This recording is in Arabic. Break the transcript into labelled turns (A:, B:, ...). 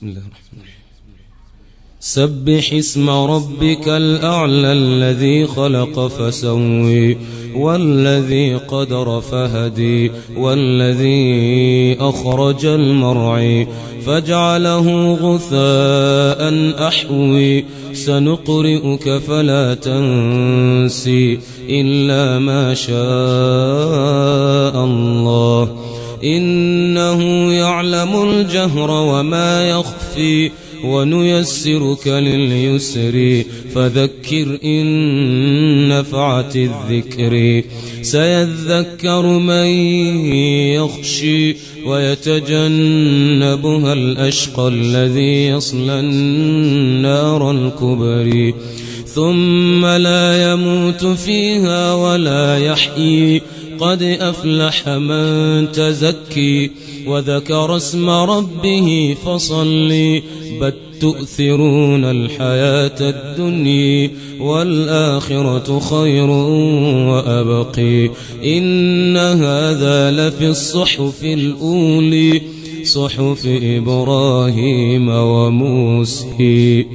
A: بسم الله الرحمن الرحيم. سبح اسم ربك الأعلى الذي خلق فسوي والذي قدر فهدي والذي أخرج المرعي فاجعله غثاء أحوي. سنقرئك فلا تنسي إلا ما شاء الله. يعلم الجهر وما يخفي ونيسرك لليسر فذكر إن نفعت الذكر سيذكر من يخشي ويتجنبها الأشقى الذي يصلى النار الكبري ثم لا يموت فيها ولا يحيي قد أفلح من تزكي وذكر اسم ربه فصلي بل تؤثرون الحياة الدنيا والآخرة خير وأبقي إن هذا لفي الصحف الأولي صحف إبراهيم وموسى